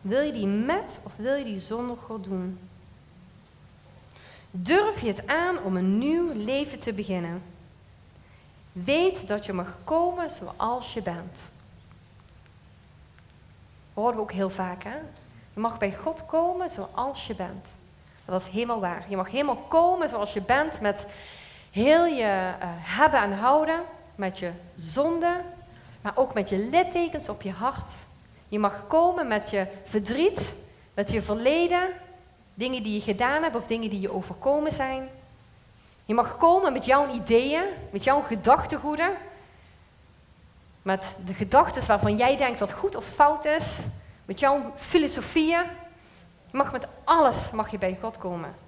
Wil je die met of wil je die zonder God doen? Durf je het aan om een nieuw leven te beginnen? Weet dat je mag komen zoals je bent. Dat horen we ook heel vaak, hè? Je mag bij God komen zoals je bent. Dat is helemaal waar. Je mag helemaal komen zoals je bent met heel je uh, hebben en houden, met je zonde, maar ook met je littekens op je hart. Je mag komen met je verdriet, met je verleden, dingen die je gedaan hebt of dingen die je overkomen zijn. Je mag komen met jouw ideeën, met jouw gedachtegoeden, met de gedachten waarvan jij denkt wat goed of fout is, met jouw filosofieën. Je mag met alles mag je bij God komen.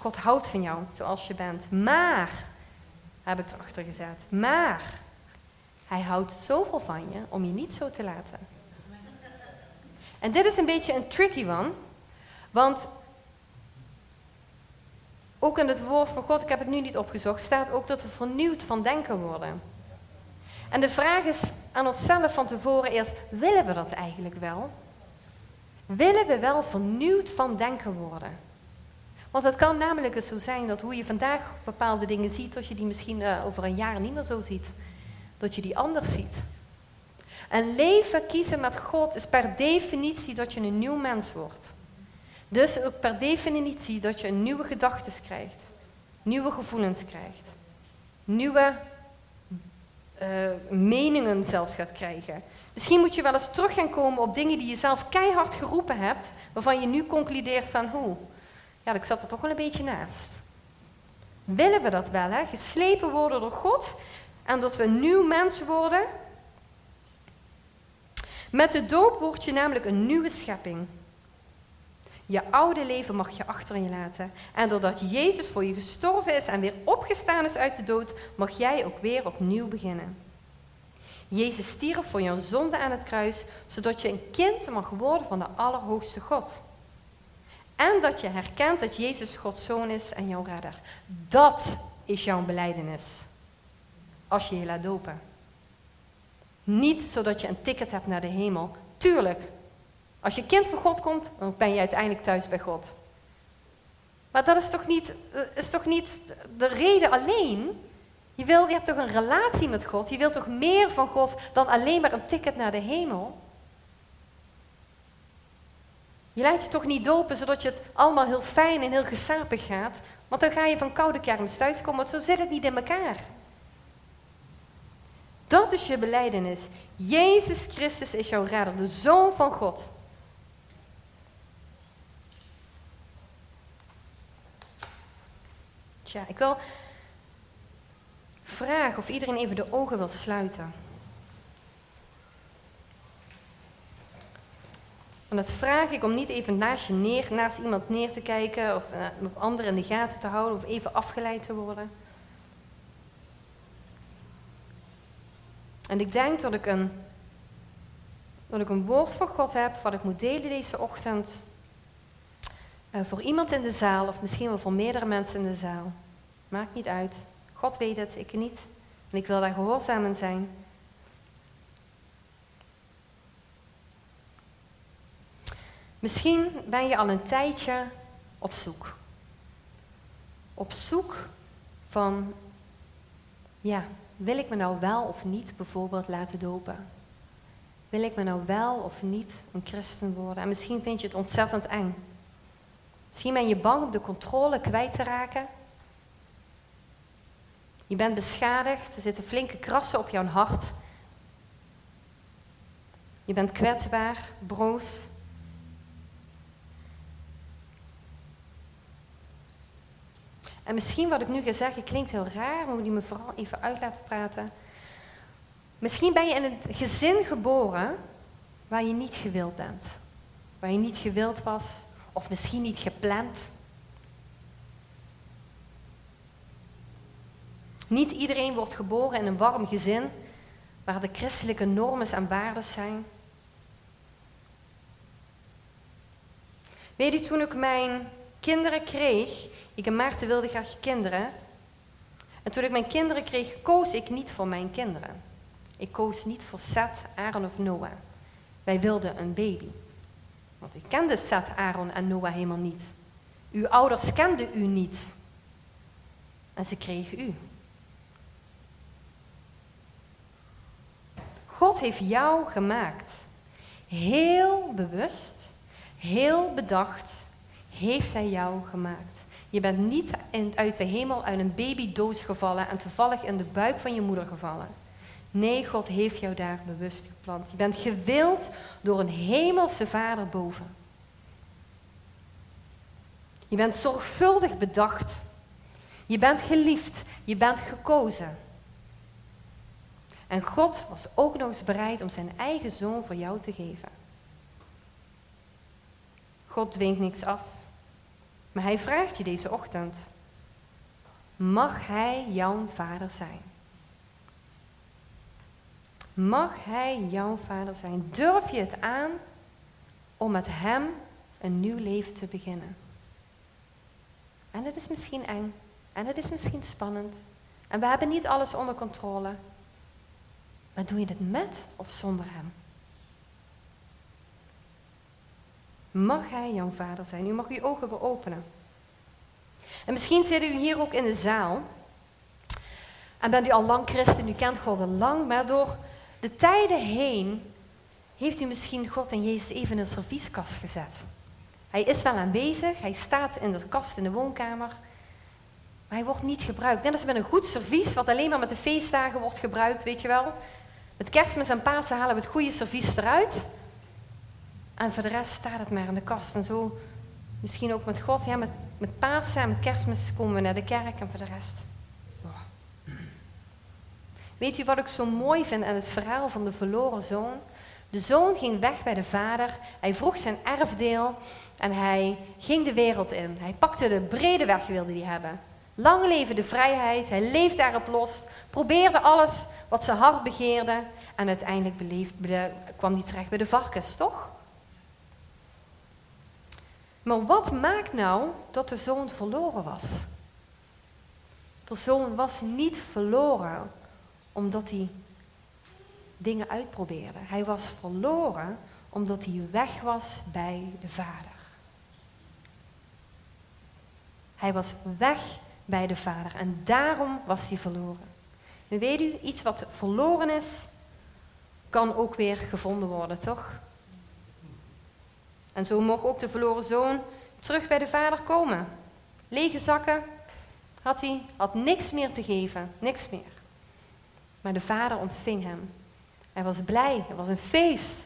God houdt van jou zoals je bent. Maar, heb ik erachter gezet, maar hij houdt zoveel van je om je niet zo te laten. En dit is een beetje een tricky one, Want ook in het woord van God, ik heb het nu niet opgezocht, staat ook dat we vernieuwd van denken worden. En de vraag is aan onszelf van tevoren eerst, willen we dat eigenlijk wel? Willen we wel vernieuwd van denken worden? Want het kan namelijk zo zijn dat hoe je vandaag bepaalde dingen ziet, dat je die misschien uh, over een jaar niet meer zo ziet. Dat je die anders ziet. En leven kiezen met God is per definitie dat je een nieuw mens wordt. Dus ook per definitie dat je een nieuwe gedachten krijgt. Nieuwe gevoelens krijgt. Nieuwe uh, meningen zelfs gaat krijgen. Misschien moet je wel eens terug gaan komen op dingen die je zelf keihard geroepen hebt, waarvan je nu concludeert van hoe. Ja, ik zat er toch wel een beetje naast. Willen we dat wel, hè? Geslepen worden door God en dat we een nieuw mens worden? Met de doop word je namelijk een nieuwe schepping. Je oude leven mag je achter je laten. En doordat Jezus voor je gestorven is en weer opgestaan is uit de dood, mag jij ook weer opnieuw beginnen. Jezus stierf voor jouw zonde aan het kruis, zodat je een kind mag worden van de Allerhoogste God. En dat je herkent dat Jezus Gods zoon is en jouw redder. Dat is jouw beleidenis. Als je je laat dopen. Niet zodat je een ticket hebt naar de hemel. Tuurlijk, als je kind van God komt, dan ben je uiteindelijk thuis bij God. Maar dat is toch niet, is toch niet de reden alleen? Je, wil, je hebt toch een relatie met God? Je wilt toch meer van God dan alleen maar een ticket naar de hemel? Je laat je toch niet dopen zodat je het allemaal heel fijn en heel gesapig gaat? Want dan ga je van koude kermis thuiskomen, want zo zit het niet in elkaar. Dat is je beleidenis. Jezus Christus is jouw redder, de Zoon van God. Tja, ik wil vragen of iedereen even de ogen wil sluiten. En dat vraag ik om niet even naast je neer, naast iemand neer te kijken of uh, anderen in de gaten te houden of even afgeleid te worden. En ik denk dat ik een, dat ik een woord van God heb wat ik moet delen deze ochtend. Uh, voor iemand in de zaal of misschien wel voor meerdere mensen in de zaal. Maakt niet uit. God weet het, ik niet. En ik wil daar gehoorzaam in zijn. Misschien ben je al een tijdje op zoek. Op zoek van, ja, wil ik me nou wel of niet bijvoorbeeld laten dopen? Wil ik me nou wel of niet een christen worden? En misschien vind je het ontzettend eng. Misschien ben je bang om de controle kwijt te raken. Je bent beschadigd, er zitten flinke krassen op jouw hart. Je bent kwetsbaar, broos. En misschien wat ik nu ga zeggen klinkt heel raar, maar moet je me vooral even uit laten praten. Misschien ben je in een gezin geboren waar je niet gewild bent. Waar je niet gewild was, of misschien niet gepland. Niet iedereen wordt geboren in een warm gezin waar de christelijke normen en waarden zijn. Weet u, toen ik mijn kinderen kreeg, ik en Maarten wilde graag kinderen. En toen ik mijn kinderen kreeg, koos ik niet voor mijn kinderen. Ik koos niet voor Seth, Aaron of Noah. Wij wilden een baby. Want ik kende Seth, Aaron en Noah helemaal niet. Uw ouders kenden u niet. En ze kregen u. God heeft jou gemaakt. Heel bewust, heel bedacht heeft Hij jou gemaakt. Je bent niet uit de hemel uit een babydoos gevallen en toevallig in de buik van je moeder gevallen. Nee, God heeft jou daar bewust geplant. Je bent gewild door een hemelse vader boven. Je bent zorgvuldig bedacht. Je bent geliefd. Je bent gekozen. En God was ook nog eens bereid om zijn eigen zoon voor jou te geven. God dwingt niks af. Maar hij vraagt je deze ochtend: Mag hij jouw vader zijn? Mag hij jouw vader zijn? Durf je het aan om met hem een nieuw leven te beginnen. En het is misschien eng. En het is misschien spannend. En we hebben niet alles onder controle. Maar doe je het met of zonder hem? Mag hij jouw vader zijn? U mag uw ogen weer openen. En misschien zit u hier ook in de zaal. En bent u al lang christen, u kent God al lang, maar door de tijden heen heeft u misschien God en Jezus even in een servieskast gezet. Hij is wel aanwezig, hij staat in de kast in de woonkamer, maar hij wordt niet gebruikt. Net als met een goed servies, wat alleen maar met de feestdagen wordt gebruikt, weet je wel. Met kerstmis en Pasen halen we het goede servies eruit. En voor de rest staat het maar in de kast. En zo misschien ook met God. Ja, met, met Pasen en met kerstmis komen we naar de kerk en voor de rest. Weet u wat ik zo mooi vind aan het verhaal van de verloren zoon? De zoon ging weg bij de vader. Hij vroeg zijn erfdeel en hij ging de wereld in. Hij pakte de brede weg, wilde hij hebben. Lang leven de vrijheid. Hij leefde daarop los. Probeerde alles wat zijn hart begeerde. En uiteindelijk kwam hij terecht bij de varkens, toch? Maar wat maakt nou dat de zoon verloren was? De zoon was niet verloren omdat hij dingen uitprobeerde. Hij was verloren omdat hij weg was bij de Vader. Hij was weg bij de Vader en daarom was hij verloren. En weet u, iets wat verloren is, kan ook weer gevonden worden, toch? En zo mocht ook de verloren zoon terug bij de vader komen. Lege zakken had hij, had niks meer te geven, niks meer. Maar de vader ontving hem. Hij was blij, het was een feest.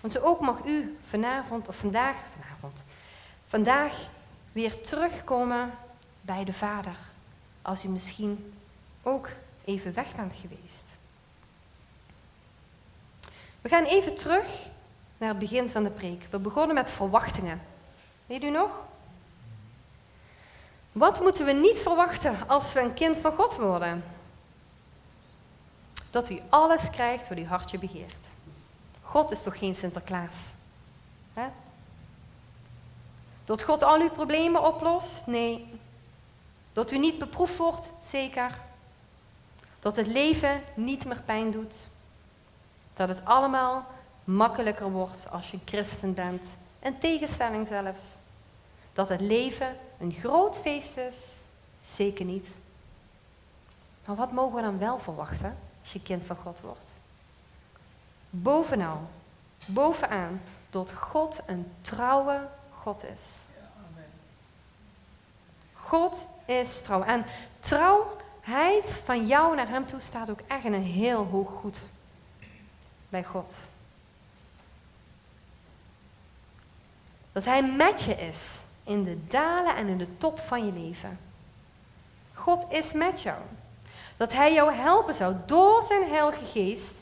Want zo ook mag u vanavond of vandaag, vanavond, vandaag weer terugkomen bij de Vader. Als u misschien ook even weg bent geweest. We gaan even terug naar het begin van de preek. We begonnen met verwachtingen. Weet u nog? Wat moeten we niet verwachten als we een kind van God worden? Dat u alles krijgt wat uw hartje begeert. God is toch geen Sinterklaas? Hè? Dat God al uw problemen oplost? Nee. Dat u niet beproefd wordt? Zeker. Dat het leven niet meer pijn doet? Dat het allemaal makkelijker wordt als je christen bent? In tegenstelling zelfs. Dat het leven een groot feest is? Zeker niet. Maar wat mogen we dan wel verwachten? als je kind van God wordt. Bovenal, bovenaan, dat God een trouwe God is. God is trouw. En trouwheid van jou naar hem toe staat ook echt in een heel hoog goed bij God. Dat hij met je is in de dalen en in de top van je leven. God is met jou. Dat hij jou helpen zou door zijn heilige geest.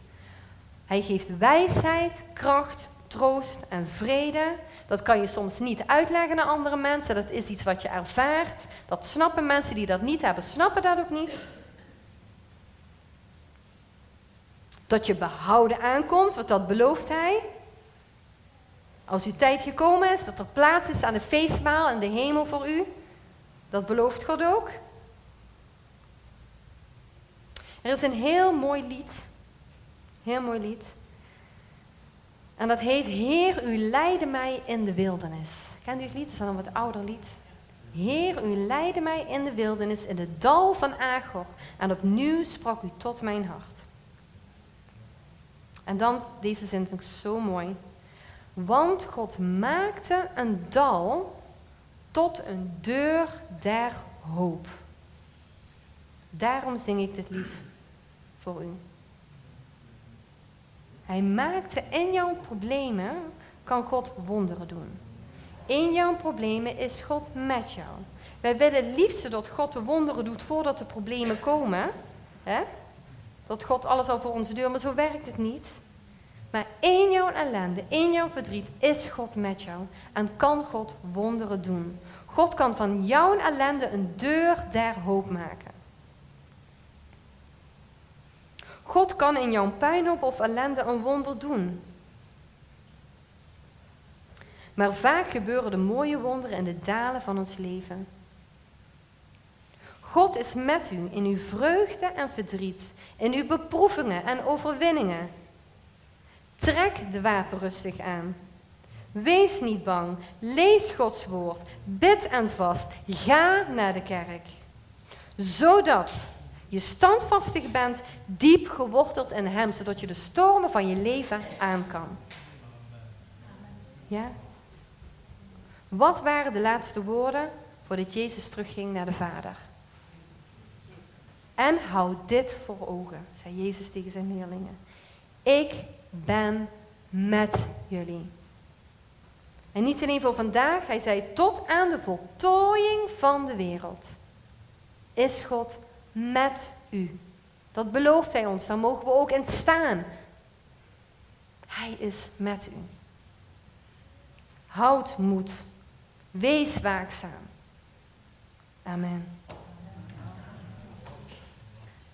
Hij geeft wijsheid, kracht, troost en vrede. Dat kan je soms niet uitleggen aan andere mensen. Dat is iets wat je ervaart. Dat snappen mensen die dat niet hebben, snappen dat ook niet. Dat je behouden aankomt, want dat belooft hij. Als uw tijd gekomen is, dat er plaats is aan de feestmaal in de hemel voor u. Dat belooft God ook. Er is een heel mooi lied. Heel mooi lied. En dat heet Heer, u leidde mij in de wildernis. Kent u het lied? Dat is dan een wat ouder lied. Heer, u leidde mij in de wildernis, in het dal van Agor. En opnieuw sprak u tot mijn hart. En dan, deze zin vind ik zo mooi. Want God maakte een dal tot een deur der hoop. Daarom zing ik dit lied voor u. Hij maakte in jouw problemen, kan God wonderen doen. In jouw problemen is God met jou. Wij willen het liefste dat God de wonderen doet voordat de problemen komen. Dat God alles al voor ons doet, maar zo werkt het niet. Maar in jouw ellende, in jouw verdriet is God met jou en kan God wonderen doen. God kan van jouw ellende een deur der hoop maken. God kan in jouw pijnhoop of ellende een wonder doen. Maar vaak gebeuren de mooie wonderen in de dalen van ons leven. God is met u in uw vreugde en verdriet, in uw beproevingen en overwinningen. Trek de wapen rustig aan. Wees niet bang. Lees Gods woord. Bid en vast. Ga naar de kerk. Zodat je standvastig bent, diep geworteld in Hem, zodat je de stormen van je leven aan kan. Ja? Wat waren de laatste woorden voordat Jezus terugging naar de Vader? En hou dit voor ogen, zei Jezus tegen zijn leerlingen. Ik ben met jullie. En niet alleen voor vandaag, hij zei tot aan de voltooiing van de wereld. Is God met u. Dat belooft hij ons, daar mogen we ook in staan. Hij is met u. Houd moed. Wees waakzaam. Amen.